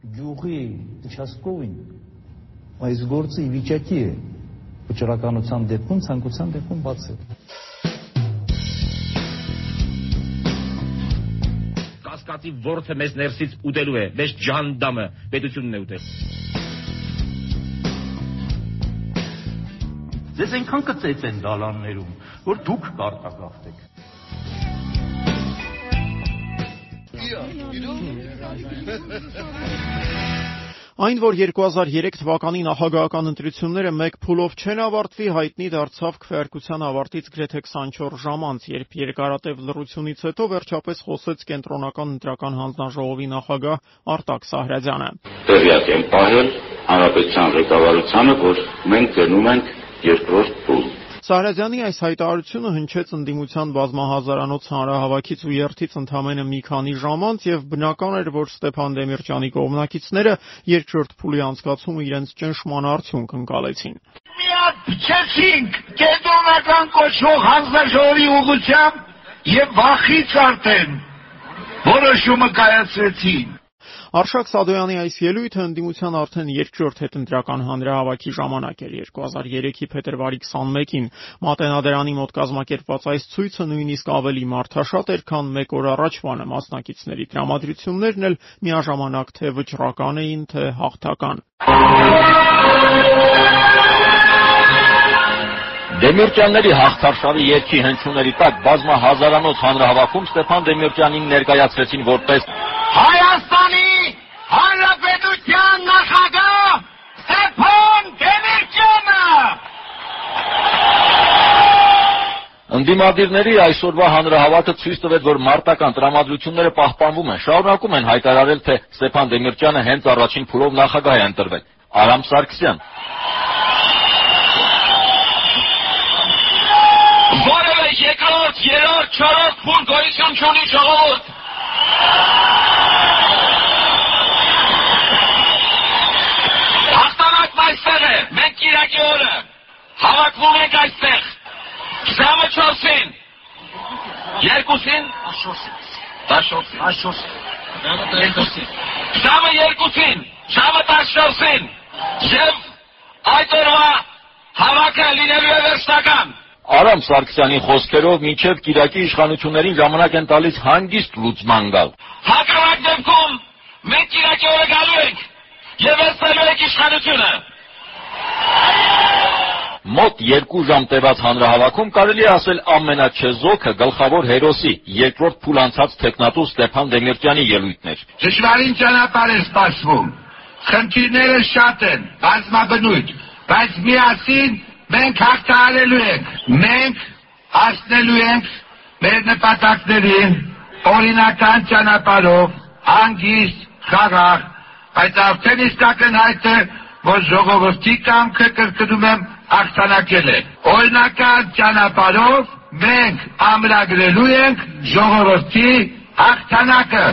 Գյուղի участковին այս գործը ի վիճակի է վճռականության դեպքում ցանկության դեպքում բացել։ Կասկածի ворթը մեզ ներսից ուտելու է, մեզ ջանդամը պետությունն է ուտել։ Ձեզ այնքան կծեծեն դալաններում, որ դուք կարտագաղթեք։ Այն, որ 2003 թվականի նախագահական ընտրությունները մեկ փուլով չեն ավարտվի, հայտնի դարձավ քվեարկության ավարտից գրեթե 24 ժամ անց, երբ երկարատև լռությունից հետո վերջապես խոսեց կենտրոնական ընտրական հանձնաժողովի նախագահ Արտակ Սահրազյանը։ Տեղյակ եմ պահել հանրապետության ղեկավարությանը, որ մենք գնում ենք երկրորդ փուլ Սարազյանի այս հայտարարությունը հնչեց ընդդիմության բազմահազարանոց հանրահավաքից ու երթից ընդամենը մի քանի ժամ անց եւ բնական էր, որ Ստեփան Դեմիրճյանի կողմնակիցները երկրորդ փուլի անցկացումը իրենց ճնշման արդյունք ընկալեցին։ Միած փչեցինք կենտրոնական կոչվող հանձնաժողովի ուղղությամբ եւ վախից արդեն որոշումը կայացրեցին։ Արշակ Սադոյանի այս ելույթը ընդդիմության արդեն երկրորդ հետընտրական հանրահավաքի ժամանակ էր 2003-ի փետրվարի 21-ին։ Մատենադարանի մոտ կազմակերպված այս ցույցը նույնիսկ ավելի մարդաշատ էր, քան մեկ օր առաջվանը մասնակիցների տրամադրություններն էլ միաժամանակ թե վճռական էին, թե հաղթական։ Դեմիրճյանների հաղթարշավի երկի հնչյունների տակ բազմահազարանոց հանրահավաքում Ստեփան Դեմիրճյանին ներկայացրեցին որպես Հայաստանի Հանրապետության նախագահ Ստեփան Դեմիրճյանը Ընդդիմադիրների այսօրվա հանրահավաքը ցույց տվեց, որ մարտական տրամադրությունները պահպանվում են։ Շարունակում են հայտարարել, թե Ստեփան Դեմիրճյանը հենց առաջին փուլով նախագահ է ընտրվել։ Արամ Սարգսյան Որևէ երկրորդ, երրորդ, չորրորդ փուլ գոյություն չունի ժողովուրդ։ այստեղ է։ Մենք Կիրակի օրը հավաքվում ենք այստեղ։ Ժամը 4-ին։ Երկուսին, 14-ին։ 14-ին։ Ժամը 2-ին, ժամը 14-ին։ Եվ այդ օրվա հավաքը լինելու է վերջնական։ Արամ Սարգսյանի խոսքերով մինչև Կիրակի իշխանություններին ժամանակ են տալիս հանգիստ լուծման գալ։ Հակառակ դեպքում մենք Կիրակի օրը գալու ենք եւ վերցնելու ենք իշխանությունը։ Մոտ 2 ժամ տևած հանրահավաքում կարելի է ասել ամենաչեզոքը գլխավոր հերոսի երկրորդ փուլ անցած տեխնատու Ստեփան Դեմիրճյանի ելույթն էր։ Դժվարին ճանապարհ է սպասվում։ Խնդիրները շատ են, բազմաբնույթ, բայց միասին մենք հաղթահարելու ենք։ Մենք հասնելու ենք մեր նպատակներին օրինական ճանապարհով, անգիստ, խաղաղ, բայց արդեն իսկ ակնհայտ է, որ ժողովրդի կամքը կրկնում եմ աղթանակել է։ Օրինական ճանապարհով մենք ամրագրելու ենք ժողովրդի աղթանակը։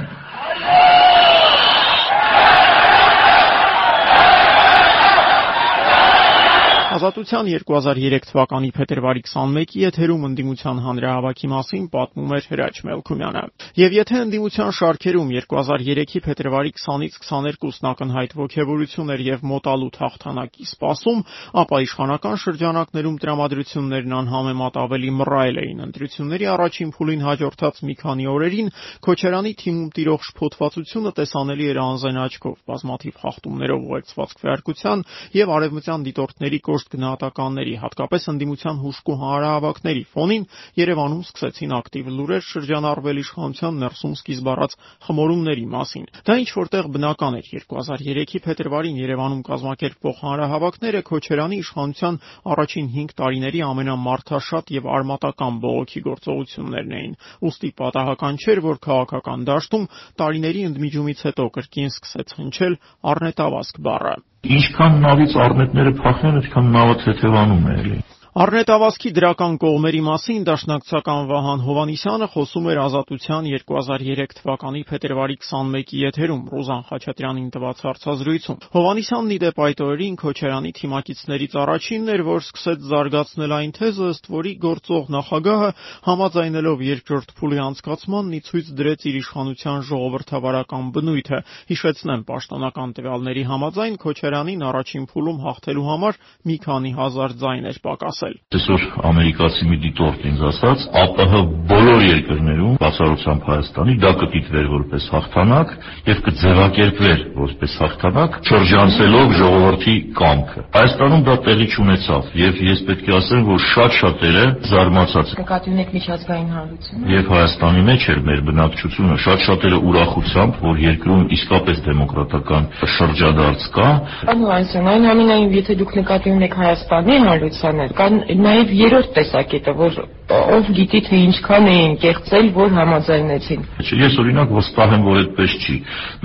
Ազատության 2003 թվականի փետրվարի 21-ի եթերում ընդդիմության հանրահավաքի մասին պատմում էր Հրաչ Մելքումյանը։ Եվ եթե ընդդիմության շարքերում 2003-ի փետրվարի 20-ից 22-ն ակնհայտ ողջավորություն էր եւ մոտալուտ հաղթանակի սպասում, ապա իշխանական շրջանակներում տրամադրություններն անհամեմատ ավելի մռայլ էին։ Ընտրությունների առաջին փուլին հաջորդած մի քանի օրերին Քոչարյանի թիմում տիրող շփոթվածությունը տեսանելի էր անզեն աչքով, բազմաթիվ խախտումներով ուղեկցված քվեարկության եւ արևմտյան դիտորդների կոշտ գնահատականների, հատկապես ընդդիմության հուժկու հանրահավաքների ֆոնին Երևանում սկսեցին ակտիվ լուրեր շրջանառվել իշխանության ներսում սկիզբ առած խմորումների մասին։ Դա ինչ որտեղ բնական էր. 2003-ի փետրվարին Երևանում կազմակերպվող հանրահավաքները Քոչարյանի իշխանության առաջին 5 տարիների ամենամարդաշատ եւ արմատական բողոքի գործողություններն էին։ Ոստի պատահական չէր, որ քաղաքական դաշտում տարիների ընդմիջումից հետո կրկին սկսեց հնչել առնետավազք բառը։ Ինչքան նավից առնետները փախնեն, այդքան նավը թեթևանում է էլի։ Առնետավազքի դրական կողմերի մասին դաշնակցական Վահան Հովանիսյանը խոսում էր Ազատության 2003 թվականի փետրվարի 21-ի եթերում Ռուզան Խաչատրյանին տված հարցազրույցում։ Հովանիսյանն ի դեպ այդ օրերին Քոչարյանի թիմակիցներից առաջինն էր, որ սկսեց զարգացնել այն թեզը, ըստ որի գործող նախագահը համաձայնելով երկրորդ փուլի անցկացմանն ի ցույց դրեց իր իշխանության ժողովրդավարական բնույթը։ Հիշեցնեմ, պաշտոնական տվյալների համաձայն Քոչարյանին առաջին փուլում հաղթելու համար մի քանի հազար ձայն էր պակասել։ Այսօր ամերիկացի մի դիտորդ ինձ ասաց, ԱՊՀ բոլոր երկրներում, բացառությամբ Հայաստանի, դա կդիտվեր որպես հաղթանակ եւ կձևակերպվեր որպես հաղթանակ, շրջանցելով ժողովրդի կամքը։ Հայաստանում դա տեղի չունեցավ եւ ես պետք է ասեմ, որ շատ շատերը զարմացած Նկատի ունեք միջազգային հանրությունը։ Եվ Հայաստանի մեջ էր մեր բնակչությունը շատ շատերը ուրախությամբ, որ երկրում իսկապես դեմոկրատական շրջադարձ կա։ Պարոն Հովանեսյան, այն ամենայն եթե դուք նկատի ունեք Հայաստանի հանրությանը, կան նաև երրորդ տեսակետը, որ ով գիտի թե ինչքան էին կեղծել, որ համաձայնեցին։ Ես օրինակ վստահ եմ, որ այդպես չի։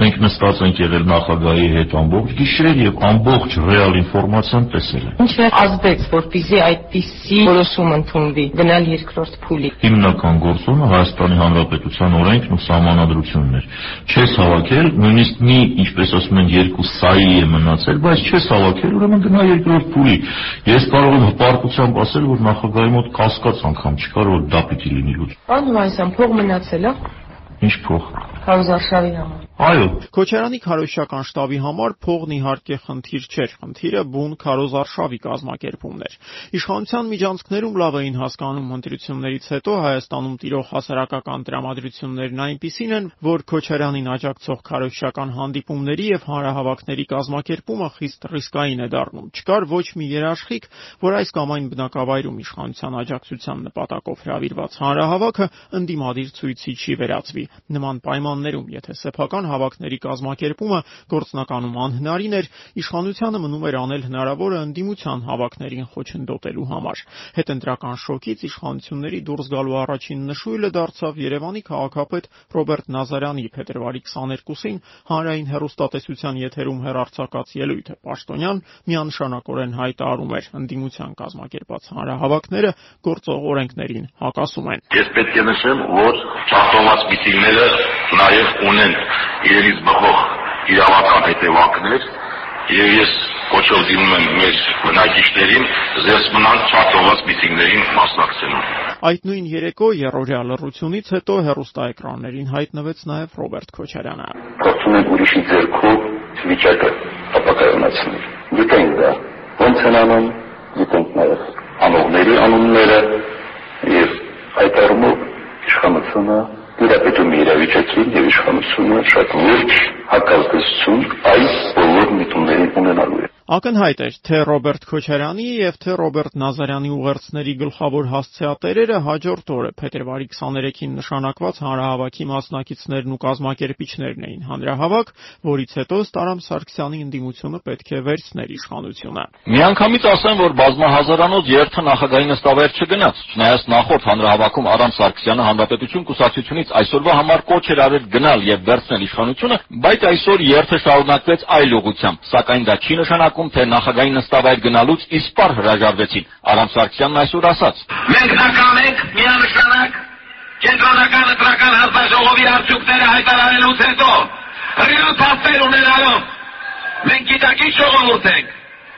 Մենք նստած ենք եղել նախագահի հետ ամբողջ գիշեր եւ ամբողջ ռեալ ինֆորմացիան տեսել ենք։ Ինչ է ազդեց, որպեսզի այդպիսի որոշում ընդունվի գնալ երկրորդ փուլի։ Հիմնական գործոնը Հայաստանի Հանրապետության օրենքն ու սահմանադրությունն էր։ Չես հավաքել, նույնիսկ մի, ինչպես ասում են, երկու սայի է մնացել, բայց չես հավաքել, ուրեմն գնա երկրորդ փուլի։ Ես կարող եմ հպարտությամբ ասել, որ նախագահի մոտ կասկած անգամ չկար, որ դա պիտի լինի լուծ։ Հովանեսյան, փող մնացել է Ինչ փող։ Հարուզարշավի համար։ Այո, Քոչարյանի քարոշչական շտաբի համար փողն իհարկե խնդիր չէր, խնդիրը բուն քարոզարշավի կազմակերպումն էր։ Իշխանության միջանցքներում լավ էին հասկանում ընտրություններից հետո Հայաստանում տիրող հասարակական տրամադրություններն այնպիսին են, որ Քոչարյանին աջակցող քարոշչական հանդիպումների եւ հանրահավաքների կազմակերպումը խիստ ռիսկային է դառնում։ Չկար ոչ մի երաշխիք, որ այս կամ այն բնակավայրում իշխանության աջակցության նպատակով հրավիրված հանրահավաքը ընդդիմադիր ցույցի չի վերածվի։ Նման պայմաններում, եթե սեփական հավաքների կազմակերպումը գործնականում անհնարին էր, իշխանությանը մնում էր անել հնարավորը ընդդիմության հավաքներին խոչընդոտելու համար։ Հետընտրական շոկից իշխանությունների դուրս գալու առաջին նշույլը դարձավ Երևանի քաղաքապետ Ռոբերտ Նազարյանի փետրվարի 22-ին հանրային հեռուստատեսության եթերում հերարցակած ելույթը։ Պաշտոնյան միանշանակորեն հայտարարում էր ընդդիմության կազմակերպած հանրահավաքները գործող օրենքներին հակասում են։ Ես պետք է նշեմ, որ ճարտոնված միտինգները նաև ունեն իրենից բխող իրավական հետևանքներ եւ ես կոչով դիմում եմ մեր բնակիչներին զերծ մնալ ճարտոնված միտինգներին մասնակցելու։ Այդ նույն երեկո երրորդյա լռությունից հետո հեռուստաէկրաններին հայտնվեց նաև Ռոբերտ Քոչարյանը։ Փորձում ենք ուրիշի ձեռքով վիճակը ապակայունացնել։ Գիտենք դա ոնց են անում, գիտենք նաև անողների անունները եւ այդ առումով իշխանությունը դիրապետում իրավիճակին եւ իշխանությունը շատ լուրջ հակազդեցություն այս բոլոր միտումներին ունենալու է։ Ակնհայտ էր, թե Ռոբերտ Քոչարյանի եւ թե Ռոբերտ Նազարյանի ուղերձների գլխավոր հասցեատերերը հաջորդ օրը փետրվարի 23-ին նշանակված հանրահավաքի մասնակիցներն ու կազմակերպիչներն էին։ Հանրահավաք, որից հետո Ստարամ Սարգսյանի ընդդիմությունը պետք է վերցներ իշխանությունը։ Միանգամից ասեմ, որ բազմահազարանոց երթը նախագահի նստավեր չգնաց, չնայած նախորդ հանրահավաքում Արամ Սարգսյանը հանրապետություն կուսակցությունից այսօրվա համար կոչ էր արել գնալ եւ վերցնել իշխանությունը, բայց այսօր երթը շարունակվեց այլ ուղղությամբ, սակայն դա չի նշանակում նշանակում, թե նախագահի նստավայր գնալուց իսպար հրաժարվեցին։ Արամ Սարգսյանն այսօր ասաց. Մենք նակամ ենք միանշանակ կենտրոնական ընտրական հանձնաժողովի արդյունքները հայտարարելուց հետո հրյուն փաստեր ունենալով մենք գիտակից ժողովուրդ ենք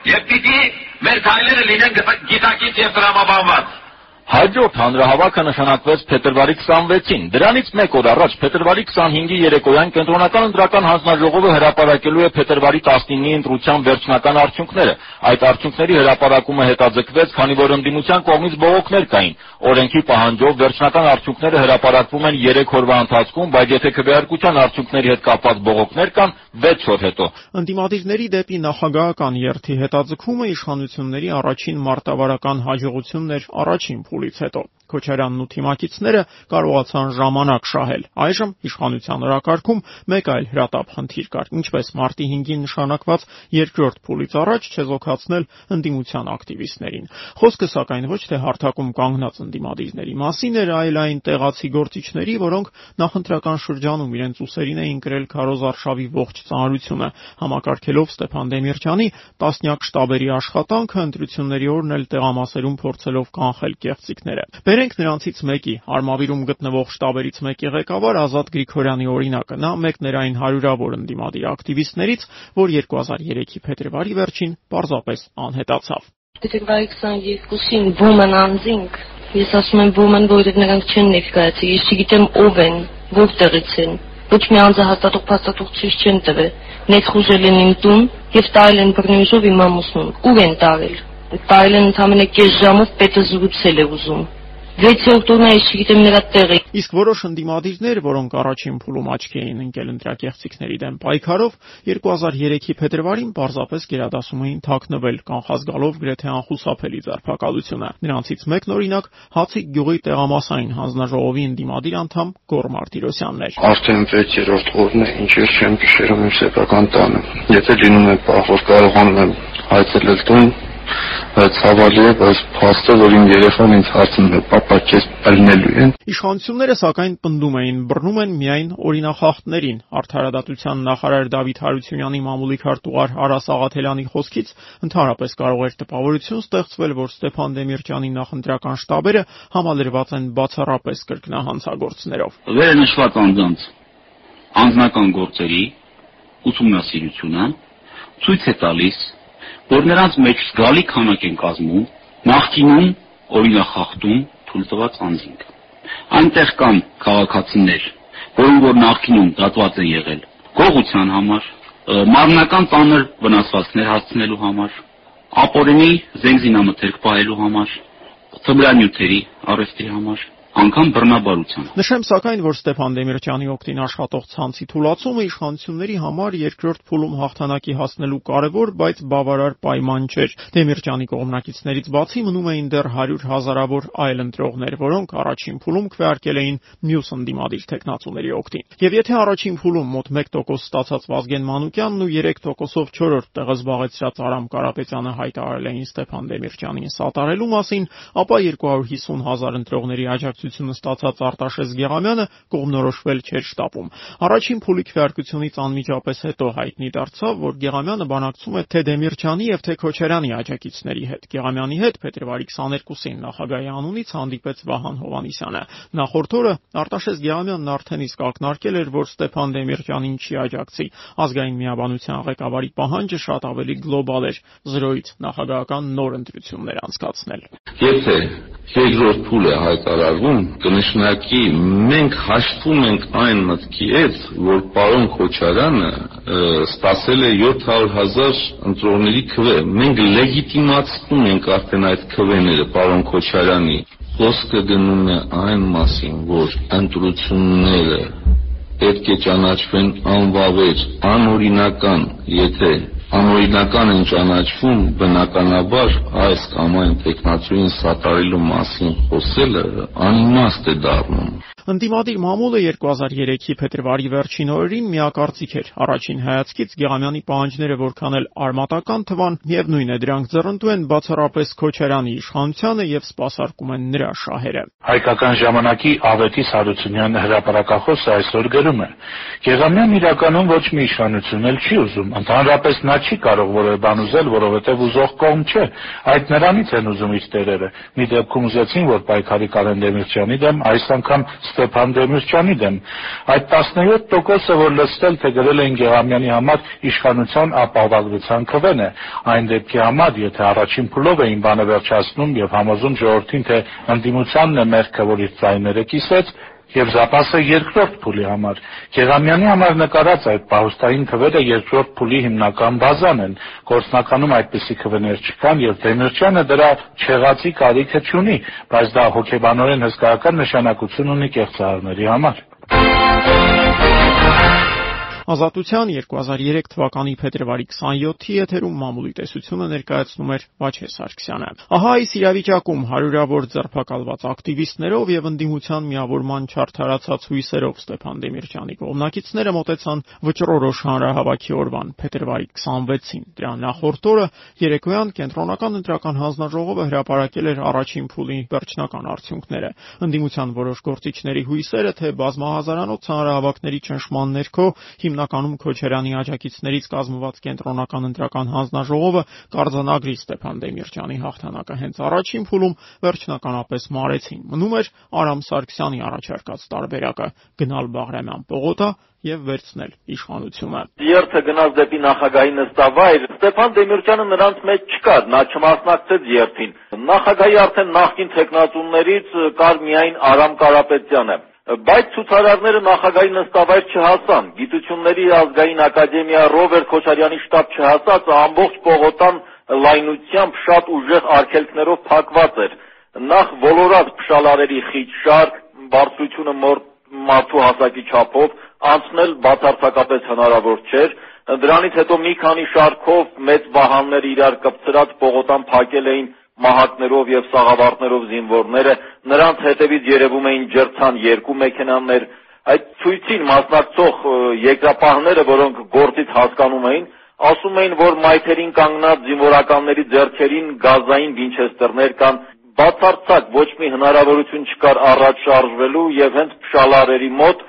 եւ պիտի մեր քայլերը լինեն գիտակից եւ տրամաբանված։ Հաջորդ հանրահավաքը նշանակվեց փետրվարի 26-ին։ Դրանից մեկ օր առաջ փետրվարի 25-ի երեկոյան կենտրոնական ընտրական հանձնաժողովը հրապարակելու է փետրվարի 19-ի ընտրության վերջնական արդյունքները։ Այդ արդյունքների հրապարակումը հետաձգվեց, քանի որ ընդդիմության կողմից բողոքներ կային։ Օրենքի պահանջով վերջնական արդյունքները հրապարակվում են 3 օրվա ընթացքում, բայց եթե քվեարկության արդյունքների հետ կապված բողոքներ կան, 6 օր հետո։ Ընդդիմադիրների դեպի նախագահական երթի հետաձգումը իշխանությունների առաջին մարտավարական հաջողությունն էր առաջին փուլից հետո։ Քոչարյանն ու թիմակիցները կարողացան ժամանակ շահել։ Այժմ իշխանության օրակարգում մեկ այլ հրատապ խնդիր կար, ինչպես մարտի 5-ին նշանակված երկրորդ փուլից առաջ չեզոքացնել ընդդիմության ակտիվիստներին։ Խոսքը սակայն ոչ թե հարթակում կանգնած ընդդիմադիրների մասին էր, այլ այն տեղացի գործիչների, որոնք նախընտրական շրջանում իրենց ուսերին էին կրել Քարոզ Արշավի ողջ ծանրությունը, համակարգելով Ստեփան Դեմիրճյանի տասնյակ շտաբերի աշխատանքը ընտրությունների օրն էլ տեղամասերում փորձելով կանխել կեղծիքները։ Բերենք նրանցից մեկի Արմավիրում գտնվող շտաբերից մեկի ղեկավար Ազատ Գրիգորյանի օրինակը։ Նա մեկն էր այն հարյուրավոր ընդդիմադիր ակտիվիստներից, որ 2003-ի փետրվարի վերջին պարզապես անհետացավ։ Փետրվարի 22-ին Բոման անձինք Ես ասում եմ Բոման, որովհետև նրանք չեն ներկայացի։ Ես չգիտեմ ով են, որտեղից են։ Ոչ մի անձահաստատող փաստաթուղթ չեն տվել։ Ներխուժել են իմ տուն եւ տարել են բռնյուժով իմ ամուսնուն։ Ուր են տարել տարել են ընդամենը կես ժամով պետը զրուցել է ուզում։ 6-րդ օրն ես չգիտեմ նրա տեղը։ Իսկ որոշ ընդդիմադիրներ, որոնք առաջին փուլում աչքի էին ընկել ընտրակեղծիքների դեմ պայքարով, 2003-ի փետրվարին պարզապես գերադասում էին թաքնվել, կանխած գալով գրեթե անխուսափելի ձերբակալությունը։ Նրանցից մեկն օրինակ Հացիկ գյուղի տեղամասային հանձնաժողովի ընդդիմադիր անդամ Գոր Մարտիրոսյանն էր։ Արդեն 6-րդ օրն է, ինչ ես չեմ գիշերում իմ սեփական տանը։ Եթե լինում է պահ, որ կարողանում եմ այցելել տուն, ցավալի է, բայց փաստը, որ իմ երեխան ինձ հարցնում է, «Պապա, քեզ ըլնելու են»։ Իշխանությունները սակայն պնդում էին, բռնում են միայն օրինախախտներին։ Արդարադատության նախարար Դավիթ Հարությունյանի մամուլի քարտուղար Արա Սաղաթելյանի խոսքից ընդհանրապես կարող էր տպավորություն ստեղծվել, որ Ստեփան Դեմիրճյանի նախընտրական շտաբերը համալրված են բացառապես կրկնահանցագործներով։ Վերը նշված անձանց անձնական գործերի ուսումնասիրությունը ցույց է տալիս, որ նրանց մեջ զգալի քանակ են կազմում նախկինում օրինախախտում թույլ տված անձինք։ Այնտեղ կան քաղաքացիներ, որոնք որ նախկինում դատված են եղել գողության համար, մարմնական ծանր վնասվածքներ հասցնելու համար, ապօրինի զենզինամթերք պահելու համար, թմրանյութերի առևտրի համար, անգամ բռնաբարության։ Նշեմ սակայն, որ Ստեփան Դեմիրճյանի օկտին աշխատող ցանցի թուլացումը իշխանությունների համար երկրորդ փուլում հաղթանակի հասնելու կարևոր, բայց բավարար պայման չէր։ Դեմիրճյանի կողմնակիցներից բացի մնում էին դեռ 100 հազարավոր այլ ընտրողներ, որոնք առաջին փուլում քվեարկել էին մյուս ընդդիմադիր տեխնացուների օկտին։ Եվ եթե առաջին փուլում մոտ 1% ստացած Վազգեն Մանուկյանն ու 3%-ով 4-րդ տեղը զբաղեցրած Արամ Կարապետյանը հայտարարել էին Ստեփան Դեմիրճյանին սատարելու մասին, ապա 250 հազար ընտրողների աջակցությունը ազդեցությունը ստացած Արտաշես Գեղամյանը կողմնորոշվել չէր շտապում։ Առաջին փուլի քվեարկությունից անմիջապես հետո հայտնի դարձավ, որ Գեղամյանը բանակցում է թե Դեմիրճյանի եւ թե Քոչարյանի աջակիցների հետ։ Գեղամյանի հետ փետրվարի 22-ին նախագահի անունից հանդիպեց Վահան Հովանիսյանը։ Նախորդ օրը Արտաշես Գեղամյանն արդեն իսկ ակնարկել էր, որ Ստեփան Դեմիրճյանին չի աջակցի։ Ազգային միաբանության ղեկավարի պահանջը շատ ավելի գլոբալ էր՝ զրոյից նախագահական նոր ընտրություններ անցկացնել։ Եթե երկրորդ փուլը հայտարարվում, կնշանակի մենք հաշտվում ենք այն մտքի հետ, որ պարոն Քոչարյանը ստացել է 700.000 ընտրողների քվե։ Մենք լեգիտիմացնում ենք արդեն այդ քվեները պարոն Քոչարյանի։ Խոսքը գնում է այն մասին, որ ընտրությունները պետք է ճանաչվեն անվավեր, անօրինական, եթե անօրինական են ճանաչվում, բնականաբար այս կամ այն տեխնացուին սատարելու մասին խոսելը անիմաստ է դառնում։ Ընդդիմադիր մամուլը 2003-ի փետրվարի վերջին օրերին միակարծիք էր։ Առաջին հայացքից Գեղամյանի պահանջները որքան էլ արմատական թվան, միևնույն է դրանք ձեռնտու են բացառապես Քոչարյանի իշխանությանը եւ սпасարկում են նրա շահերը։ Հայկական ժամանակի Ավետիս Հարությունյանը հրապարակախոսը այսօր գրում է. Գեղամյանն իրականում ոչ մի իշխանություն էլ չի ուզում, ընդհանրապես նա չի կարող որևէ բան ուզել, որովհետև ուզող կողմ չէ։ Այդ նրանից են ուզում իր տերերը։ Մի դեպքում ուզեցին, որ պայքարի Կարեն Դեմիրճյանի դեմ այս անգամ Ստեփան Դեմիրճյանի դեմ։ Այդ 17%-ը, որ լսել թե գրել էին Գեղամյանի համար իշխանության ապահովագրության քվեն է, այն դեպքի համար, եթե առաջին փուլով էին բանը վերջացնում եւ համոզում ժողովրդին, թե ընդդիմությանն է մեղքը, որ իր ձայները կիսեց, եւ զապասը երկրորդ փուլի համար։ Գեղամյանի համար նկարած այդ պահուստային թվերը երկրորդ փուլի հիմնական բազան են։ Գործնականում այդպիսի քվեներ չկան եւ Դեմիրճյանը դրա չեղածի կարիքը չունի, բայց դա հոգեբանորեն հսկայական նշանակություն ունի կեղծարարների համար։ Ազատության 2003 թվականի փետրվարի 27-ի եթերում մամուլի տեսությունը ներկայացնում էր Վաչե Սարգսյանը։ Ահա այս իրավիճակում հարյուրավոր ձերբակալված ակտիվիստներով եւ ընդդիմության միավորման չարթարացած հույսերով Ստեփան Դեմիրճյանի կողմնակիցները մոտեցան վճռորոշ հանրահավաքի օրվան փետրվարի 26-ին։ Դրա նախորդ օրը երեկոյան կենտրոնական ընտրական հանձնաժողովը հրապարակել էր առաջին փուլի վերջնական արդյունքները։ Ընդդիմության որոշ գործիչների հույսերը, թե բազմահազարանոց հանրահավաքների ճնշման ներքո հիմնականում Քոչարյանի աջակիցներից կազմված կենտրոնական ընտրական հանձնաժողովը կարձանագրի Ստեփան Դեմիրճյանի հաղթանակը հենց առաջին փուլում վերջնականապես մարեցին։ Մնում էր Արամ Սարգսյանի առաջարկած տարբերակը՝ գնալ Բաղրամյան պողոտա եւ վերցնել իշխանությունը։ Երթը գնաց դեպի նախագահի նստավայր, Ստեփան Դեմիրճյանը նրանց մեջ չկար, նա չմասնակցեց երթին։ Նախագահի արդեն նախկին տեխնատուններից կար միայն Արամ Կարապետյանը։ Բայց ցուցարարները նախագահի նստավայր չհասան։ Գիտությունների ազգային ակադեմիա Ռոբերտ Քոչարյանի շտաբ չհասած ամբողջ Պողոտան լայնությամբ շատ ուժեղ արգելքներով փակված էր։ Նախ ոլորած փշալարերի խիտ շարք, բարձրությունը մոր մարդու հասակի չափով անցնել բացարձակապես հնարավոր չէր։ Դրանից հետո մի քանի շարքով մեծ վահաններ իրար կպցրած Պողոտան փակել էին մահակներով եւ սաղավարտներով զինվորները, նրանց հետևից երևում էին ջրցան երկու մեքենաներ, այդ ցույցին մասնակցող երկրապահները, որոնք գործից հասկանում էին, ասում էին, որ մայթերին կանգնած զինվորականների ձեռքերին գազային վինչեստրներ կան, բացարձակ ոչ մի հնարավորություն չկար առաջ շարժվելու եւ հենց փշալարերի մոտ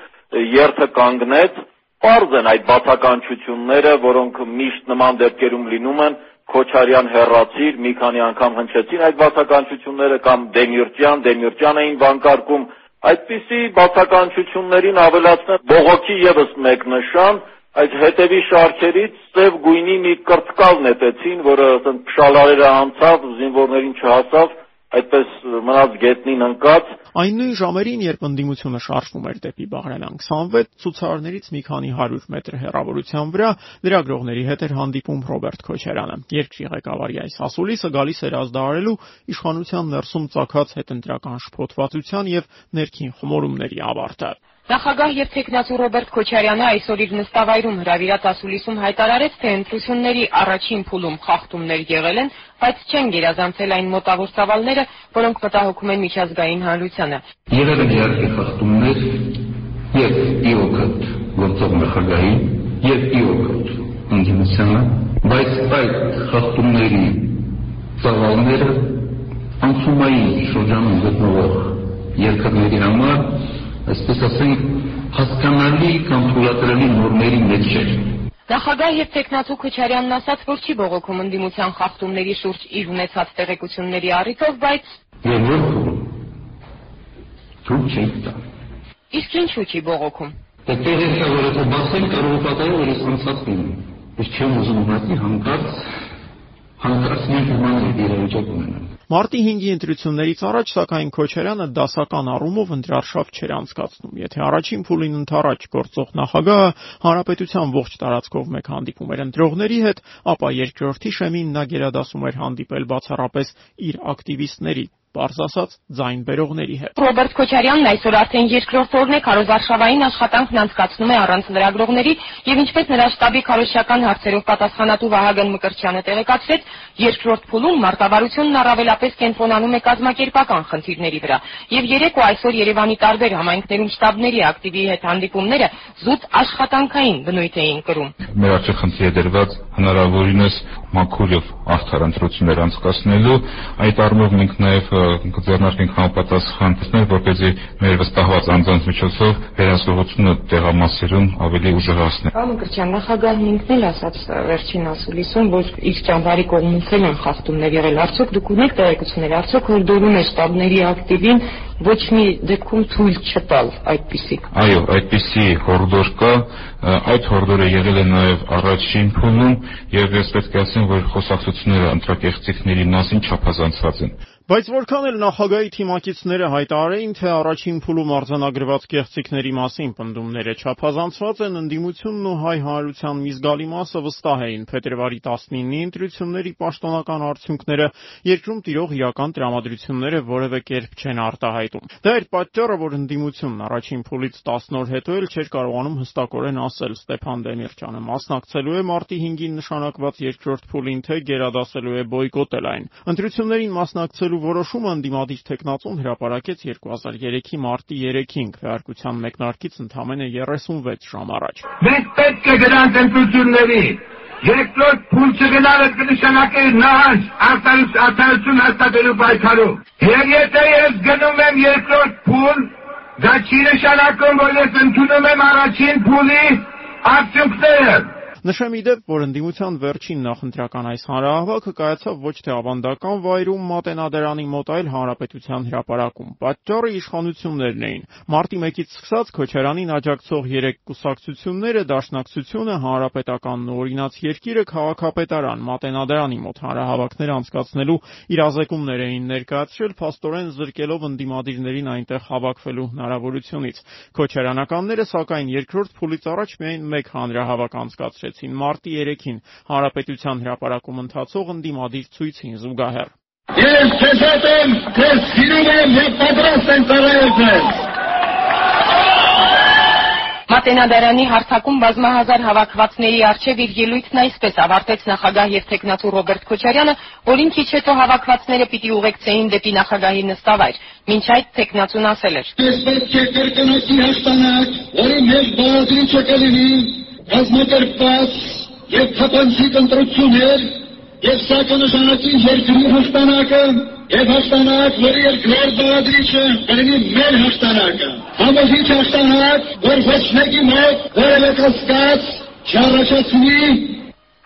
երթը կանգնեց Պարզ են այդ բացականչությունները, որոնք միշտ նման դեպքերում լինում են, Քոչարյան հերացիր, մի քանի անգամ հնչեցին այդ բացականչությունները կամ Դեմիրճյան, Դեմիրճյան էին վանկարկում, այդպիսի բացականչություններին ավելացնել բողոքի եւս մեկ նշան, այդ հետևի շարքերից ծև գույնի մի կրծկալ նետեցին, որը ասեն փշալարերը անցավ, զինվորներին չհասավ, այդպես մնաց գետնին ընկած։ Այն նույն ժամերին, երբ ընդդիմությունը շարժվում էր դեպի Բաղրամյան 26, ցուցարարներից մի քանի 100 մետր հեռավորության վրա լրագրողների հետ էր հանդիպում Ռոբերտ Քոչարյանը։ Երկրի ղեկավարի այս ասուլիսը գալիս էր ազդարարելու իշխանության ներսում ցակած հետընտրական շփոթվածության եւ ներքին խմորումների ավարտը։ Նախագահ եւ տեխնացու Ռոբերտ Քոչարյանը այսօր իր նստավայրում հրավիրած ասուլիսում հայտարարեց, թե ընտրությունների առաջին փուլում խախտումներ եղել են, բայց չեն գերազանցել այն մոտավոր ծավալները, որոնք մտահոգում են միջազգային հանրությանը։ Եղել են իհարկե խախտումներ եւ իօգտ գործող նախագահի եւ իօգտ ընդդիմությանը, բայց այդ խախտումների ծավալները անցումային շրջանում գտնվող երկրների համար այսպես ասենք, հասկանալի կամ թույլատրելի նորմերի մեջ չէր։ Նախագահ եւ տեխնացու Քոչարյանն ասաց, որ չի բողոքում ընդդիմության խախտումների շուրջ իր ունեցած տեղեկությունների առիթով, բայց որ թույլ չի տա։ Իսկ ինչու չի բողոքում։ Դե տեղեկը որ եթե բացեն կարող է պատահել որ ես անցած լինի։ Ես չեմ ուզում ուղղակի հանկարծ հանկարծ մի բան իրավիճակ ունենամ։ Մարտի 5-ի ընտրություններից առաջ սակայն Քոչարյանը դասական առումով ընտրարշավ չէր անցկացնում։ Եթե առաջին փուլին ընթരാճ գործող նախագահը հանրապետության ողջ տարածքով մեկ հանդիպում էր ընտրողների հետ, ապա երկրորդի շեմին նա գերադասում էր հանդիպել բացառապես իր ակտիվիստների Պարզ ասած, ձայն բերողների հետ։ Ռոբերտ Քոչարյանն այսօր արդեն երկրորդ օրն է քարոզարշավային աշխատանքն անցկացնում է առանց լրագրողների եւ ինչպես նրա շտաբի քարոզչական հարցերով պատասխանատու Վահագն Մկրտչյանը տեղեկացրեց, երկրորդ փուլում մարտավարությունն առավելապես կենտրոնանում է կազմակերպական խնդիրների վրա եւ երեք ու այսօր Երևանի տարբեր համայնքներում շտաբների ակտիվի հետ հանդիպումները զուտ աշխատանքային բնույթ էին կրում։ Մեր խնդրի է դրված հնարավորինս մաքուր եւ արդար ընտրություններ անցկացնելու այդ առումով մենք նաեւ կձեռնարկենք համապատասխան տեսնել, որպեսզի մեր վստահված անձանց միջոցով վերահսկողությունը տեղամասերում ավելի ուժեղացնել։ Պարոն Մկրտչյան, նախագահն ինքն էլ ասաց վերջին ասուլիսում, որ իր ճամբարի կողմից են խախտումներ եղել։ Արդյոք դուք ունեք տեղեկություններ, արդյոք հորդորում է շտաբների ակտիվին ոչ մի դեպքում թույլ չտալ այդպիսի։ Այո, այդպիսի հորդոր կա, այդ հորդորը եղել է նաև առաջին փուլում եւ ես պետք է ասեմ, որ խոսակցությունները ընտրակեղծիքների մասին չափազանցված են։ Բայց որքան էլ նախագահի թիմակիցները հայտարարեին, թե առաջին փուլում արձանագրված կեղծիքների մասին պնդումները չափազանցված են, ընդդիմությունն ու հայ հանրության մի զգալի մասը վստահ էին փետրվարի 19-ի ընտրությունների պաշտոնական արդյունքները երկրում տիրող իրական տրամադրությունները որևէ կերպ չեն արտահայտում։ Դա էր պատճառը, որ ընդդիմությունն առաջին փուլից 10 օր հետո էլ չէր կարողանում հստակորեն ասել Ստեփան Դեմիրճյանը մասնակցելու է մարտի 5-ին նշանակված երկրորդ փուլին, թե գերադասելու է բոյկոտել այն։ Ընտրություններին մասնակցելու որոշումը ընդդիմադիր թեկնածուն հրապարակեց 2003-ի մարտի 3-ին քվեարկության մեկնարկից ընդամենը 36 ժամ առաջ։ Մենք պետք է գնանք ընտրությունների։ Երկրորդ փուլ չգնալը կնշանակի նահանջ արտարություն հաստատելու պայքարում։ Եվ եթե ես գնում եմ երկրորդ փուլ, դա չի նշանակում, որ ես ընդունում եմ առաջին փուլի արդյունքները։ Նշեմ ի դեպ, որ ընդդիմության վերջին նախընտրական այս հանրահավաքը կայացավ ոչ թե ավանդական վայրում Մատենադարանի մոտ, այլ Հանրապետության հրապարակում։ Պատճառը իշխանություններն էին։ Մարտի 1-ից սկսած Քոչարյանին աջակցող երեք կուսակցությունները Դաշնակցությունը, Հանրապետականն ու Օրինաց երկիրը քաղաքապետարան Մատենադարանի մոտ հանրահավաքներ անցկացնելու իրազեկումներ էին ներկայացրել, փաստորեն զրկելով ընդդիմադիրներին այնտեղ հավաքվելու հնարավորությունից։ Քոչարյանականները, սակայն, երկրորդ փուլից առաջ միայն մեկ հանրահավաք անցկացրեցին մասնակցեցին մարտի 3-ին Հանրապետության հրապարակում ընթացող ընդդիմադիր ցույցին զուգահեռ։ Ես քեզ հետ եմ, քեզ սիրում եմ եւ պատրաստ եմ ծառայել քեզ։ Մատենադարանի հարթակում բազմահազար հավաքվածների արչև իր ելույթն այսպես ավարտեց նախագահ եւ տեխնատու Ռոբերտ Քոչարյանը, որին քիչ հետո հավաքվածները պիտի ուղեկցեին դեպի նախագահի նստավայր։ Մինչ այդ տեխնատուն ասել էր. Ես պետք է կրկնոցի հաշտանակ, որի մեջ բաղադրիչը կլինի կազմակերպված եւ թափանցիկ ընտրություններ եւ սա կնշանակի երկրի հաշտանակը եւ հաշտանակ, որի երկրորդ բաղադրիչը կլինի մեր հաշտանակը։ Համոզիչ հաշտանակ, որ ոչ մեկի մոտ որևէ կասկած չառաջացնի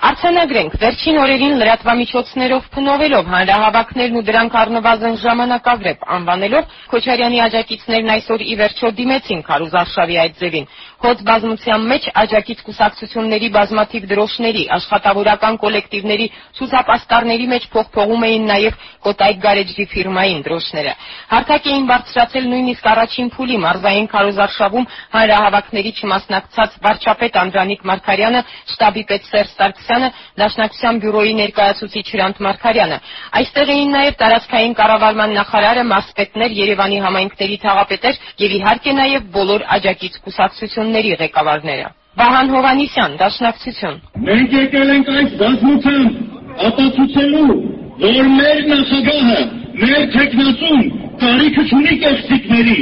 Արձանագրենք, վերջին օրերին լրատվամիջոցներով փնովելով հանրահավաքներն ու դրանք առնվազն ժամանակագրեպ անվանելով Քոչարյանի աջակիցներն այսօր ի վերջո դիմեցին Քարուզ Արշավի այդ ձևին։ Հոց բազմության մեջ աջակից կուսակցությունների բազմաթիվ դրոշների, աշխատավորական կոլեկտիվների, ցուցապաստառների մեջ փողփողում էին նաև Կոտայք գարեջրի ֆիրմային դրոշները։ Հարթակ էին բարձրացել նույնիսկ առաջին փուլի մարզային Քարուզ Արշավում հանրահավաքների չմասնակցած վարչապետ Անդրանիկ Մարգարյանը, շտաբի պետ Սերժ Սարգսյանը Սարգսյանը, Դաշնակցության բյուրոյի ներկայացուցիչ Հրանտ Մարգարյանը։ Այստեղ էին նաև տարածքային կառավարման նախարարը, մարզպետներ, Երևանի համայնքների թաղապետեր եւ իհարկե նաև բոլոր աջակից կուսակցությունների ղեկավարները։ Վահան Հովանիսյան, Դաշնակցություն։ Մենք եկել ենք այս բազմությամբ ապացուցելու, որ մեր նախագահը, մեր տեխնացուն կարիքը չունի կեղծիքների,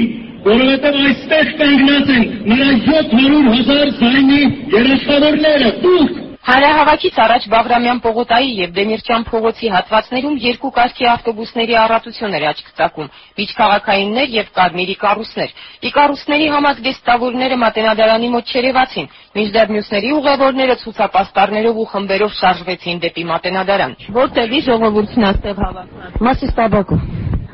որովհետև այստեղ կանգնած են նրա 700 հազար զայնի երաշխավորները, դուք Հանրահավաքից առաջ Բաղրամյան պողոտայի եւ Դեմիրճյան փողոցի հատվածներում երկու կարգի ավտոբուսների առատություն էր աչք ծակում՝ միջքաղաքայիններ եւ կարմիրի կառույցներ։ Իկառույցների համազգեստավորները Մատենադարանի մոտ չերևացին, մինչդեռ մյուսների ուղևորները ցուցապաստառներով ու խմբերով շարժվեցին դեպի Մատենադարան։ Որտեղի ժողովուրդն այստեղ հավաքված։ Մասիստաբակու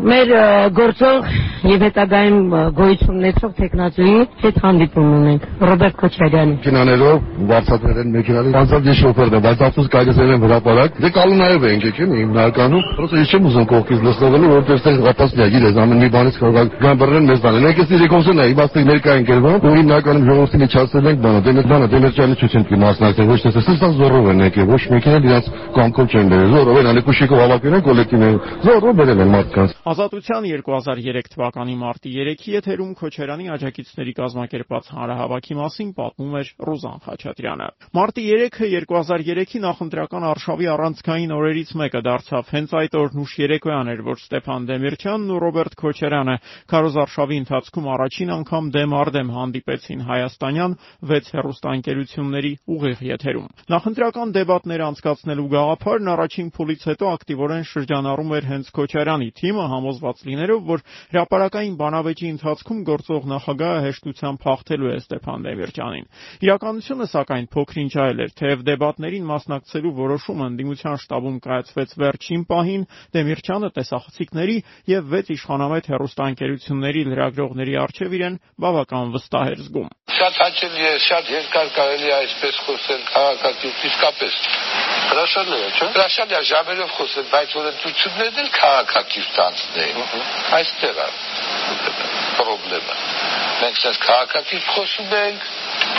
մեր գործող եւ հետագայում գոյություն ունեցող տեխնացուի հետ հանդիպում ունենք Ռոբերտ Քոչարյանի Կինաներով վարձատրել են մեքենաներ անցած շոֆերն է բայց ասած կայացել են հրապարակ դե կալու նաեւ ենք եկել հիմնականում просто ես չեմ ուզում կողքից լսնողելու որտեղ այստեղ հապասնյա գիտես ամեն մի բանից կարող գան բռնեն մեզ բանը մենք էսի ռեկոնսն է իմաստը ներկա ենք ելվում ու հիմնականում ժողովրդին իջացել ենք բանը դե բանը դեմերճյալի ցույց են մասնակցել ոչ թե սա զորով են եկել ոչ մեքենա իրաց կամքով չեն բերել զորով են ալեկուշիկով հավաքել են կոլեկտիվներ զորով բերել են մարդկանց Ազատության 2003 թվականի մարտի 3-ի եթերում Քոչարյանի աջակիցների կազմակերպած հանրահավաքի մասին պատմում էր Ռուզան Խաչատրյանը։ Մարտի 3-ը 2003-ի նախընտրական արշավի առանցքային օրերից մեկը դարձավ։ Հենց այդ օրն ուշ երեկոյան էր, որ Ստեփան Դեմիրճյանն ու Ռոբերտ Քոչարյանը Քարոզ արշավի ընթացքում առաջին անգամ դեմ առ դեմ հանդիպեցին հայաստանյան 6 հեռուստաընկերությունների ուղիղ եթերում։ Նախընտրական դեբատներ անցկացնելու գաղափարն առաջին փուլից հետո ակտիվորեն շրջանառում էր հենց Քոչարյանի թիմը համոզված լինելով, որ հրապարակային բանավեճի ընթացքում գործող նախագահը հեշտությամբ հաղթելու է Ստեփան Դեմիրճյանին։ Իրականությունը սակայն փոքրինչ այլ էր, թեև դեբատներին մասնակցելու որոշումը ընդդիմության շտաբում կայացվեց վերջին պահին, Դեմիրճյանը տեսախցիկների եւ 6 իշխանամետ հերոստանգերությունների լրագրողների արչեւ իրեն բավական վստահ էր զգում։ Շատ հաճելի է, շատ երկար կարելի է այսպես խոսել քաղաքակիրթ, իսկապես։ Հրաշալի է, չէ՞։ Հրաշալի է ժամերով խոսել, բայց որ ընտրություններն էլ քաղաքակիրթ անցնեին։ Այստեղ է խնդրեմը։ Մենք sense քաղաքակիրթ խոսում ենք,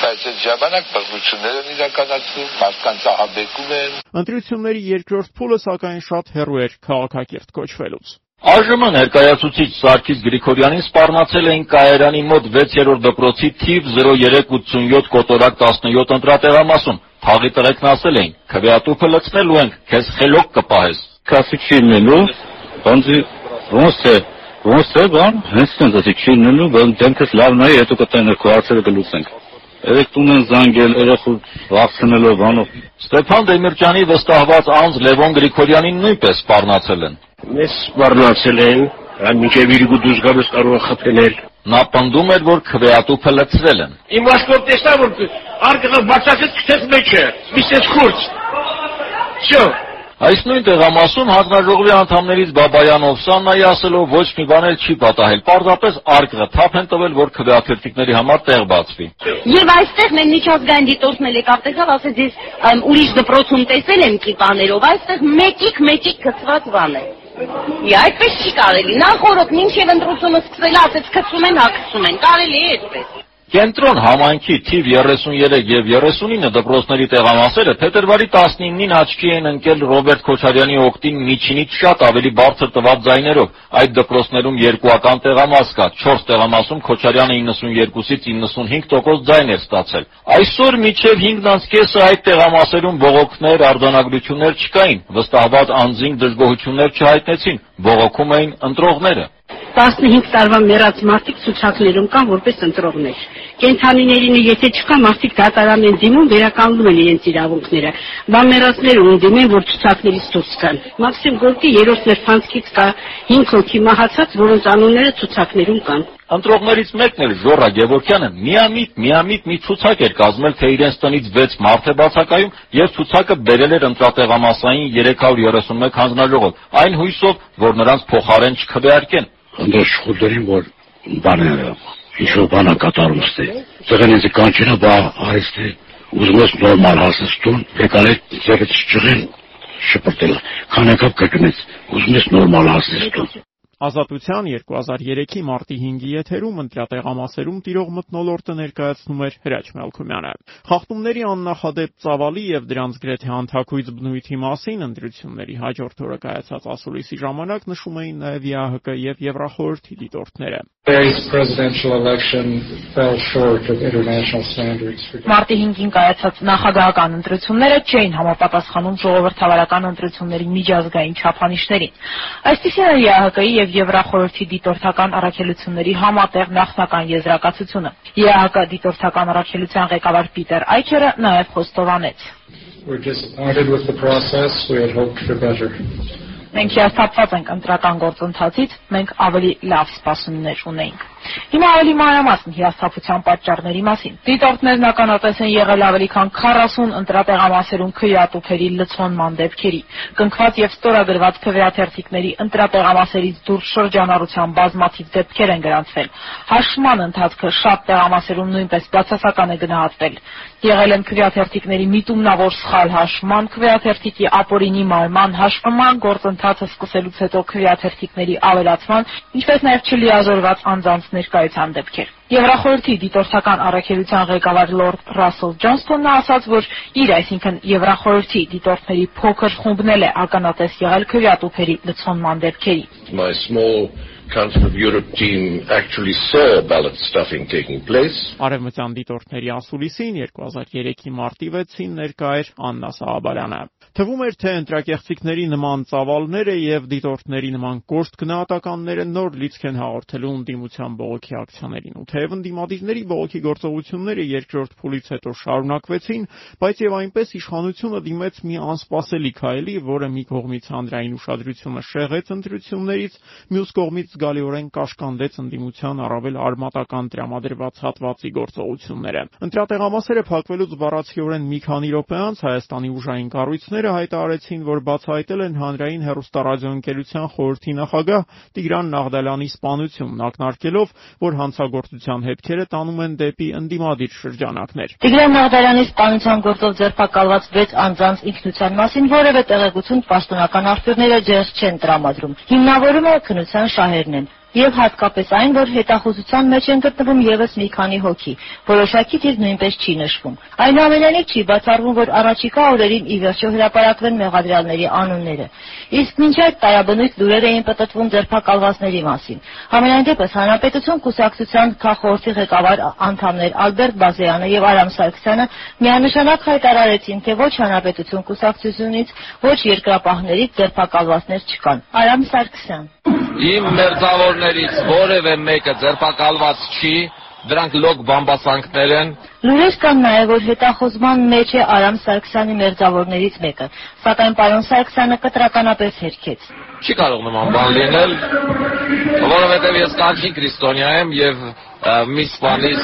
բայց այդ ժամանակ բռնություններ են իրականացնում, մարդկանց ահաբեկում են։ Ընտրությունների երկրորդ փուլը սակայն շատ հեռու էր քաղաքակիրթ կոչվելուց։ ԱԺՄ ներկայացուցիչ Սարգիս Գրիգորյանին սպառնացել էին Կայարանի մոտ 6-րդ դպրոցի թիվ 0387 կոտորակ 17 ընտրատեղամասում։ Թաղի տղեկն ասել էին. «Քվեատուփը լցնելու ենք, քեզ խելոք կպահես»։ Քասի չի լինելու, բանջի ոնց է ոնց է բան, հենց այնպես ասի չի լինելու, բան դեմքս լավ նայ, հետո կտանք քո հարցերը կլուծենք։ Երեք տուն են զանգել, երախու վախցնելով բանով։ Ստեփան Դեմիրճյանի վստահված անձ Լևոն Գրիգորյանին նույնպես սպառնացել են։ Մեզ սպառնացել են, մինչև իրգու դուրս գալուց կարող է խփել։ Նա պնդում էր, որ քվեատուփը լցրել են։ Իմ ասկոտ տեսա որ արգղը բացացած քթես մեջ է, միսես խուրց։ Շո Այս նույն տեղամասում հանձնաժողովի անդամներից Բաբայան Օվսաննայի ասելով ոչ մի բան էլ չի պատահել։ Պարզապես արկղը թափ են տվել, որ քվեաթերթիկների համար տեղ բացվի։ Եվ այստեղ մեր միջազգային դիտորդն եկավ տեսավ, ասեց ես ուրիշ դպրոցում տեսել եմ կիպաներով, այստեղ մեկիկ մեկիկ գծված բան է։ Ի այդպես չի կարելի։ Նախորդ մինչև ընտրությունը սկսել ասեց գծում են, հագցում են։ Կարելի է այդպես։ Կենտրոն համայնքի թիվ 33 եւ 39 դպրոցների տեղամասերը փետրվարի 19-ին աչքի են ընկել Ռոբերտ Քոչարյանի օկտին միջինից շատ ավելի բարձր տված ձայներով։ Այդ դպրոցներում երկուական տեղամաս կա։ 4 տեղամասում Քոչարյանը 92-ից 95% ձայն էր ստացել։ Այսօր միջև 5-ից կեսը այդ տեղամասերում բողոքներ, արձանագրություններ չկային։ Վստահված անձինք դժգոհություններ չհայտնեցին։ Բողոքում էին ընտրողները։ 15 տարվա մեռած մարդիկ ցուցակներում կան որպես ընտրողներ։ Կենթանիներին եթե չկա մարդիկ դատարան են դիմում, վերականգնում են իրենց իրավունքները։ Բան մեռածները ուն դիմեն, որ ցուցակներից դուրս գան։ Մաքսիմ Գորկի երրորդ ներփանցքից կա 5 հոգի մահացած, որոնց անունները ցուցակներում կան։ Ընտրողներից մեկն էլ Ժորա Գևորգյանը միամիտ միամիտ մի ցուցակ էր կազմել, թե իրենց տնից 6 մարդ է բացակայում եւ ցուցակը բերել էր ընտրատեղամասային 331 հանձնաժողով, այն հույսով, որ նրանց փոխարեն չքվեարկեն անդրաշ խուլերին, որ բաները, ինչ-որ բան կատարում ստե։ Ձղենիցը կանչինը բա արեստի, ուզում ես նորմալ հասստուն, եկալ է ձեղից չղին, շպրտել, քանեկապ կրկնեց, ուզում ես նորմալ հասստուն։ Ազատության 2003-ի մարտի 5-ի եթերում ընտրատեղամասերում տիրող մթնոլորտը ներկայացնում էր Հրաչ Մելքումյանը։ Խախտումների աննախադեպ ծավալի եւ դրանց գրեթե անթակույց բնույթի մասին ընտրությունների հաջորդ օրը կայացած ասուլիսի ժամանակ նշում էին նաեւ ԵԱՀԿ եւ Եվրախորհրդի դիտորդները։ Մարտի 5-ին կայացած նախագահական ընտրությունները չէին համապատասխանում ժողովրդավարական ընտրությունների միջազգային չափանիշներին։ Այսպիսին է ԵԱՀԿ-ի եւ Եվրախորհրդի դիտորդական առաքելությունների համատեղ նախնական եզրակացությունը։ ԵԱՀԿ դիտորդական առաքելության ղեկավար Պիտեր Այքերը նաեւ խոստովանեց. We're disappointed with the process. We had hoped for better. Մենք հիասթափված ենք ընտրական գործընթացից, մենք ավելի լավ սպասումներ ունեինք։ Հիմա ավելի մանրամասն հիասթափության պատճառների մասին։ Դիտորդներն ականատես են եղել ավելի քան 40 ընտրատեղամասերում քվեատուփերի լցոնման դեպքերի։ Կնքված եւ ստորագրված քվեաթերթիկների ընտրատեղամասերից դուրս շրջանառության բազմաթիվ դեպքեր են գրանցվել։ Հաշման ընթացքը շատ տեղամասերում նույնպես բացասական է գնահատվել։ Եղել են քվեաթերթիկների միտումնավոր սխալ հաշման, քվեաթերթիկի ապօրինի մարման, հաշվման գործընթացը սկսելուց հետո քվեաթերթիկների ավելացման, ինչպես նաև չլիազորված անձանց ներկայության դեպքեր։ Եվրախորհրդի դիտորդական առաքելության ղեկավար Լորդ Ռասել Ջոնսթոնն ասաց, որ իր, այսինքն Եվրախորհրդի դիտորդների փոքր խումբն էլ է ականատես եղել քվեատուփերի լցոնման դեպքերի։ Council of Europe team actually saw ballot stuffing taking place. Արևմտյան դիտորդների ասուլիսին 2003-ի մարտի 6-ին ներկա էր Աննա Սահաբարյանը։ Թվում էր, թե ընտրակեղծիքների նման ծավալները եւ դիտորդների նման կոշտ գնահատականները նոր լիցք են հաղորդելու ընդդիմության բողոքի ակցիաներին։ Ու թեև ընդդիմադիրների բողոքի գործողությունները երկրորդ փուլից հետո շարունակվեցին, բայց եւ այնպես իշխանությունը դիմեց մի անսպասելի քայլի, որը մի կողմից հանրային ուշադրությունը շեղեց ընտրություններից, մյուս կողմից զգալիորեն կաշկանդեց ընդդիմության առավել արմատական տրամադրված հատվածի գործողությունները։ Ընտրատեղամասերը փակվելուց բառացիորեն մի քանի րոպե անց Հայաստանի ուժային կառույցները հայտարարեցին, որ բացահայտել են հանրային հեռուստառադիոընկերության խորհրդի նախագահ Տիգրան Նաղդալյանի սպանությունն, ակնարկելով, որ հանցագործության հետքերը տանում են դեպի ընդդիմադիր շրջանակներ։ Տիգրան Նաղդալյանի սպանության գործով ձերբակալված 6 անձանց ինքնության մասին որևէ տեղեկություն պաշտոնական աղբյուրները ջերս չեն տրամադրում։ Հիմնավորումը քնության շահերն են եւ հատկապես այն, որ հետախուզության մեջ են գտնվում եւս մի քանի հոգի։ Որոշակի թիվ նույնպես չի նշվում։ Այնուամենայնիվ չի բացառվում, որ առաջիկա օրերին ի վերջո հրապարակվեն մեղադրյալների անունները։ Իսկ մինչ այդ տարաբնույթ լուրեր էին պտտվում ձերբակալվածների մասին։ Համենայն դեպս Հանրապետություն կուսակցության քաղաքորդի ղեկավար անդամներ Ալբերտ Բազեյանը եւ Արամ Սարգսյանը միանշանակ հայտարարեցին, թե ոչ Հանրապետություն կուսակցությունից, ոչ երկրապահներից ձերբակալվածներ չկան։ Արամ Սարգսյան Իմ մերձավորներից որևէ մեկը ձերբակալված չի, դրանք լոկ բամբասանքներ են։ Լուրեր կան նաև, որ հետախուզման մեջ է Արամ Սարգսյանի մերձավորներից մեկը, սակայն պարոն Սարգսյանը կտրականապես հերքեց։ Չի կարող նման բան լինել, որովհետև ես կանչին քրիստոնյա եմ եւ մի սպանից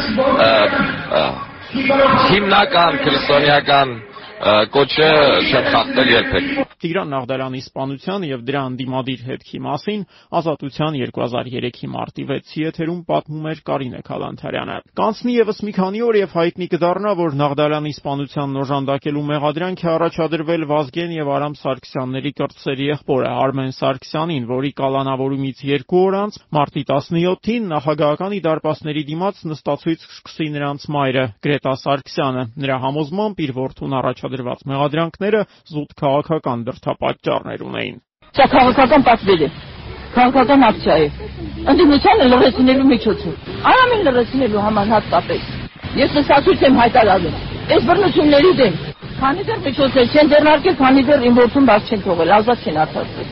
հիմնական քրիստոնեական կոչը չեմ խախտել երբեք։ Տիգրան Նաղդալյանի սպանության եւ դրա անդիմադիր հետքի մասին Ազատության 2003-ի մարտի 6-ի եթերում պատմում էր Կարինե Քալանթարյանը։ Կանցնի եւս մի քանի օր եւ հայտնի կդառնա, որ Նաղդալյանի սպանությանն օժանդակելու մեղադրանք է առաջադրվել Վազգեն եւ Արամ Սարգսյանների կրտսերի եղբորը Արմեն Սարգսյանին, որի կալանավորումից 2 օր անց մարտի 17-ին նախագահականի դարպասների դիմաց նստացույց կսկսի նրանց մայրը Գրետա Սարգսյանը։ Նրա համոզմամբ իր որդուն առաջ առաջադրված մեղադրանքները զուտ քաղաքական դրդապատճառներ ունեին։ Սա քաղաքական պատվեր է, քաղաքական ակցիա է։ Ընդդիմությանը լրացնելու միջոց է։ Արամին լրացնելու համար հատկապես։ Ես նստացույց եմ հայտարարել։ Այս բռնությունների դեմ քանի դեռ միջոցներ չեն ձեռնարկել, քանի դեռ իմ որդուն բաց չեն թողել, ազատ չեն արտադրել։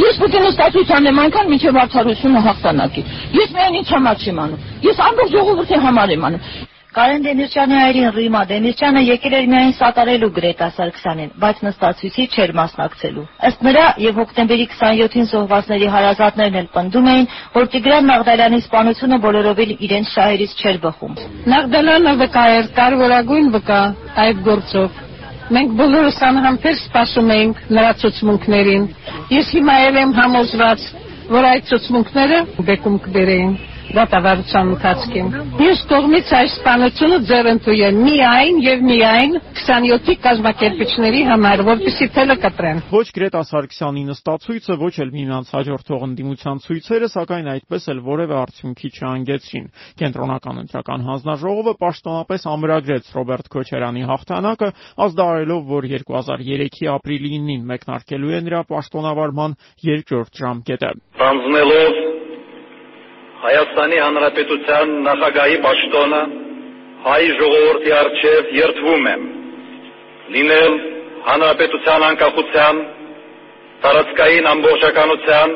Ես պետք է նստացույց անեմ այնքան, մինչև արդարությունը հաղթանակի։ Ես միայն ինձ համար չեմ անում։ Ես ամբողջ ժողովրդի համար եմ անում։ Կարեն Դեմիրճյանի հայրին Ռիմա Դեմիրճյանը եկել էր միայն սատարելու Գրետա Սարգսյանին, բայց նստացույցի չէր մասնակցելու։ Ըստ նրա եւ հոկտեմբերի 27-ին զոհվածների հարազատներն էլ պնդում էին, որ Տիգրան Նաղդալյանի սպանությունը բոլորովին իրենց շահերից չէր բխում։ Նաղդալյանը վկա էր, կարևորագույն վկա այդ գործով։ Մենք բոլորս անհամբեր սպասում էինք նրա ցուցմունքներին։ Ես հիմա եմ համոզված, որ այդ ցուցմունքները բեկում կբերեին դատավարության ընթացքին։ Մյուս կողմից այս սպանությունը ձեռնտու է միայն եւ միայն 27-ի կազմակերպիչների համար, որպեսզի թելը կտրեն։ Ոչ Գրետա Սարգսյանի նստացույցը, ոչ էլ միմյանց հաջորդող ընդդիմության ցույցերը, սակայն այդպես էլ որևէ արդյունքի չհանգեցրին։ Կենտրոնական ընտրական հանձնաժողովը պաշտոնապես ամրագրեց Ռոբերտ Քոչարյանի հաղթանակը, ազդարելով, որ 2003-ի ապրիլի 9-ին մեկնարկելու է նրա պաշտոնավարման երկրորդ ժամկետը։ Բանձնելով Հայաստանի Հանրապետության նախագահի պաշտոնը հայ ժողովրդի առջև երթվում եմ լինել հանրապետության անկախության, տարածքային ամբողջականության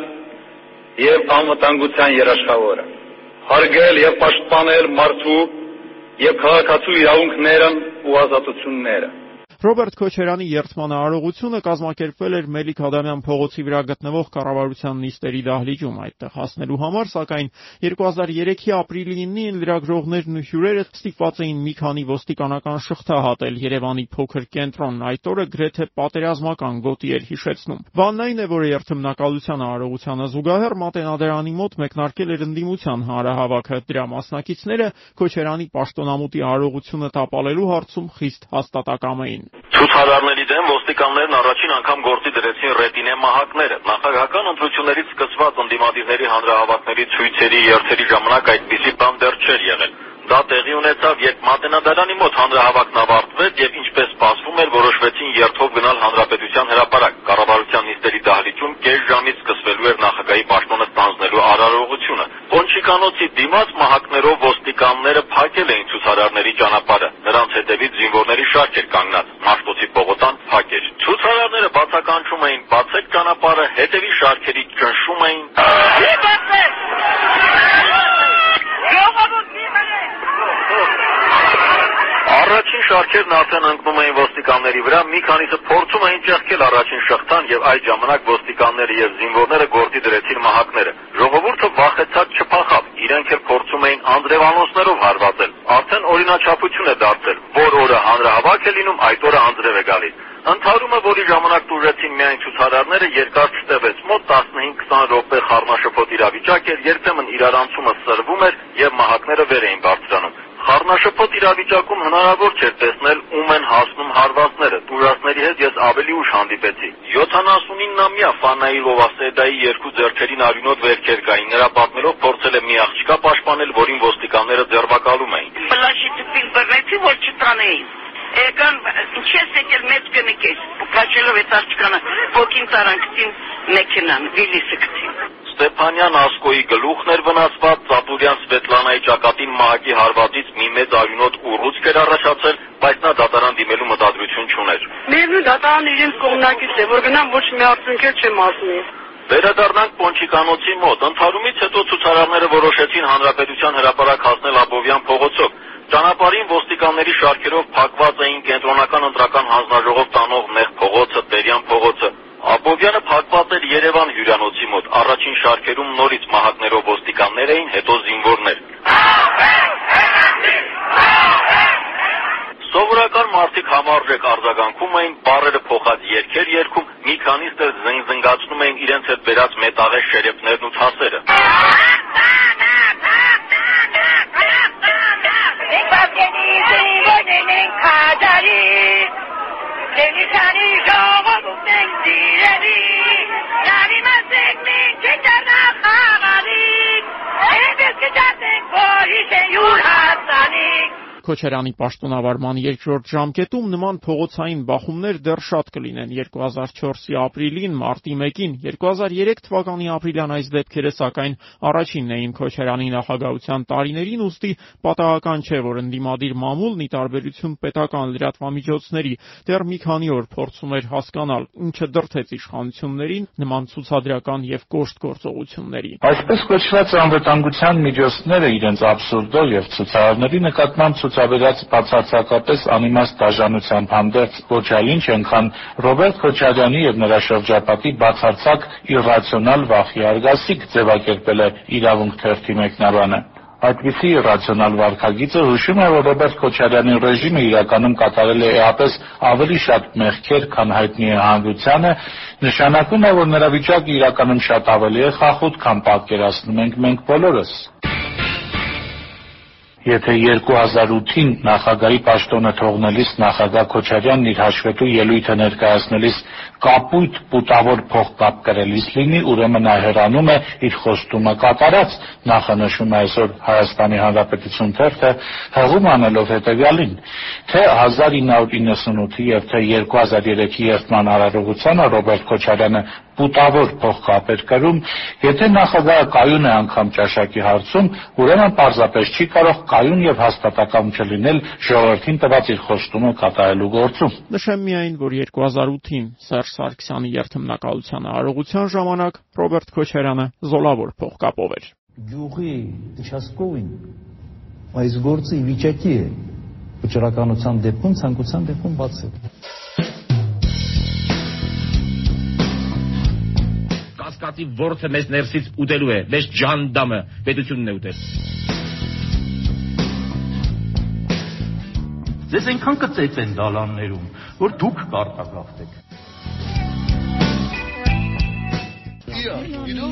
եւ անվտանգության երաշխավորը։ Հարգել եւ պաշտպանել մարդու եւ քաղաքացու իրավունքներն ու ազատությունները Ռոբերտ Քոչարյանի երթմանը արարողությունը կազմակերպվել էր Մելիք Ադամյան փողոցի վրա գտնվող կառավարության նիստերի դահլիճում այդտեղ հասնելու համար, սակայն 2003-ի ապրիլի 9-ին լրագրողներն ու հյուրերը ստիպված էին մի քանի ոստիկանական շղթա հատել Երևանի փոքր կենտրոնն այդ օրը գրեթե պատերազմական գոտի էր հիշեցնում։ Բանն այն է, որ երթմնակալության արարողությանը զուգահեռ Մատենադարանի մոտ մեկնարկել էր ընդդիմության հանրահավաքը։ Դրա մասնակիցները Քոչարյանի պաշտոնամուտի արարողությունը տապալելու հարցում խիստ հաստատակամ էին։ Ցուցարարների դեմ ոստիկաններն առաջին անգամ գործի դրեցին ռետինե մահակները։ Նախագահական ընտրություններից սկսված ընդդիմադիրների հանրահավաքների ցույցերի երթերի ժամանակ այդպիսի բան դեռ չէր եղել։ Դա տեղի ունեցավ, երբ Մատենադարանի մոտ հանրահավաքն ավարտվեց եւ ինչպես սպասվում էր, որոշվեցին երթով գնալ Հանրապետության հրապարակ։ Կառավարության նիստերի դահլիճում կես ժամից սկսվելու էր նախագահի պաշտոնը ստանձնելու արարողությունը։ Պոնչիկանոցի դիմաց մահակներով ոստիկանները փակել էին ցուցարարների ճանապարհը։ Նրանց հետևից զինվորների շարք էր կանգնած։ Մաշտոցի պողոտան փակ էր։ Ցուցարարները բացականչում էին, բացեք ճանապարհը, հետևի շարքերի ճնշում էին։ Առաջին շարքերն արդեն ընկնում էին ոստիկանների վրա, մի քանիսը փորձում էին ճեղքել շղթան եւ այդ ժամանակ ոստիկանները եւ զինվորները գործի դրեցին մահակները։ Ժողովուրդը վախեցած չփախավ, իրենք էլ փորձում էին անձրևանոցներով հարվածել։ Արդեն օրինաչափություն է դարձել, որ օրը հանրահավաք է լինում, այդ օրը անձրև է գալիս։ Ընթարումը, որի ժամանակ տուժեցին միայն ցուցարարները, երկար չտևեց, մոտ 15-20 րոպե խառնաշփոթ իրավիճակ էր, երբեմն իրարանցումը սրվում էր եւ մահակները վեր էին բարձրանում։ Խառնաշփոթ իրավիճակում հնարավոր չէր տեսնել ում են հասնում հարվածները։ Տուրաստների հետ ես ավելի ուշ հանդիպեցի։ 79-ամյա Ֆանայի Լովասեդայի երկու ձեռքերին արյունոտ վերքեր կային։ Նրա պատմելով փորձել է մի աղջկա պաշտպանել, որին ոստիկանները ձերբակալում էին։ Պլաշի տպին բռնեցի, որ չտանեին։ Եկան, ինչես եկել մեծ կնկես, կաչելով այդ աղջկանը, ոգին տարանքցին մեքենան, վիլիսը կցին։ Ստեփանյան Ասկոյի գլուխն էր վնասված, Ծապուրյան Սվետլանայի ճակատին մահակի հարվածից մի մեծ արյունոտ ուռուցք էր առաջացել, բայց նա դատարան դիմելու մտադրություն չուներ։ Միևնույն դատարան իրենց կողմնակից է, որ գնամ ոչ մի արդյունք չեմ ասնի։ Վերադառնանք Պոնչիկանոցի մոտ։ Ընթարումից հետո ցուցարարները որոշեցին հանրապետության հրապարակ հասնել Աբովյան փողոցով։ Ճանապարհին ոստիկանների շարքերով փակված էին կենտրոնական ընտրական հանձնաժողով տանող նեղ փողոցը, Տերյան փողոցը։ Աբովյանը փակված էր Երևան հյուրանոցի մոտ։ Առաջին շարքերում նորից մահակներով ոստիկաններ էին, հետո զինվորներ։ Սովորական մարդիկ համարժեք արձագանքում էին, բարերը փոխած երկեր երգում, մի քանիստ էլ զնգզնգացնում էին իրենց հետ բերած մետաղե շերեփներն ու թասերը։ Դենիսանի ժողովուրդ ենք Deniz hani yağmur mendilleri Քոչարյանի պաշտոնավարման երկրորդ ժամկետում նման փողոցային բախումներ դեռ շատ կլինեն. 2004-ի ապրիլին, մարտի 1-ին, 2003 թվականի ապրիլյան այս դեպքերը սակայն առաջինն էին Քոչարյանի նախագահության տարիներին, ուստի պատահական չէ, որ ընդդիմադիր մամուլն ի տարբերություն պետական լրատվամիջոցների դեռ մի քանի օր փորձում էր հասկանալ, ինչը դրթեց իշխանություններին նման ցուցադրական եւ կոշտ գործողությունների։ Այսպես կոչված անվտանգության միջոցները իրենց աբսուրդով եւ ցուցարարների նկատմամբ ցուցաբերած բացարձակապես անիմաստ դաժանությամբ հանդերձ ոչ այլ ինչ ենքան Ռոբերտ Քոչարյանի եւ նրա շրջապատի բացարձակ իրրացիոնալ վախի արգասիկ ձևակերպել է իրավունք թերթի մեկնաբանը։ Այդպիսի իրացիոնալ վարքագիծը հուշում է, որ Ռոբերտ Քոչարյանի ռեժիմը իրականում կատարել է էապես ավելի շատ մեղքեր, քան հայտնի է հանրությանը, նշանակում է, որ նրա վիճակը իրականում շատ ավելի է խախուտ, քան պատկերացնում ենք մենք բոլորս։ Եթե 2008-ին նախագահի պաշտոնը թողնելիս նախագահ Քոչարյանն իր հաշվետու ելույթը ներկայացնելիս կապույտ պուտավոր փողկապ կրելիս լինի, ուրեմն նա հեռանում է իր խոստումը կատարած, նախանշում է այսօր Հայաստանի Հանրապետություն թերթը, հղում անելով հետևյալին, թե 1998-ի եւ թե 2003-ի երթման արարողությանը Ռոբերտ Քոչարյանը պուտավոր փողկապ էր կրում, եթե նախագահը կայուն է անգամ ճաշակի հարցում, ուրեմն պարզապես չի կարող կայուն եւ հաստատակամ չլինել ժողովրդին տված իր խոստումը կատարելու գործում։ Նշեմ միայն, որ 2008-ին Սերժ Սարգսյանի երթմնակալության արողության ժամանակ Ռոբերտ Քոչարյանը զոլավոր փողկապով էր։ Գյուղի դիշասկովին այս գործը վիճակի է վճռականության դեպքում ցանկության դեպքում բաց է։ Կասկածի ворթը մեզ ներսից ուտելու է, մեզ ջանդամը պետությունն է ուտել։ Ձեզ այնքան կծեց են դալաններում, որ դուք կարտագաղթեք։ Yeah, you know?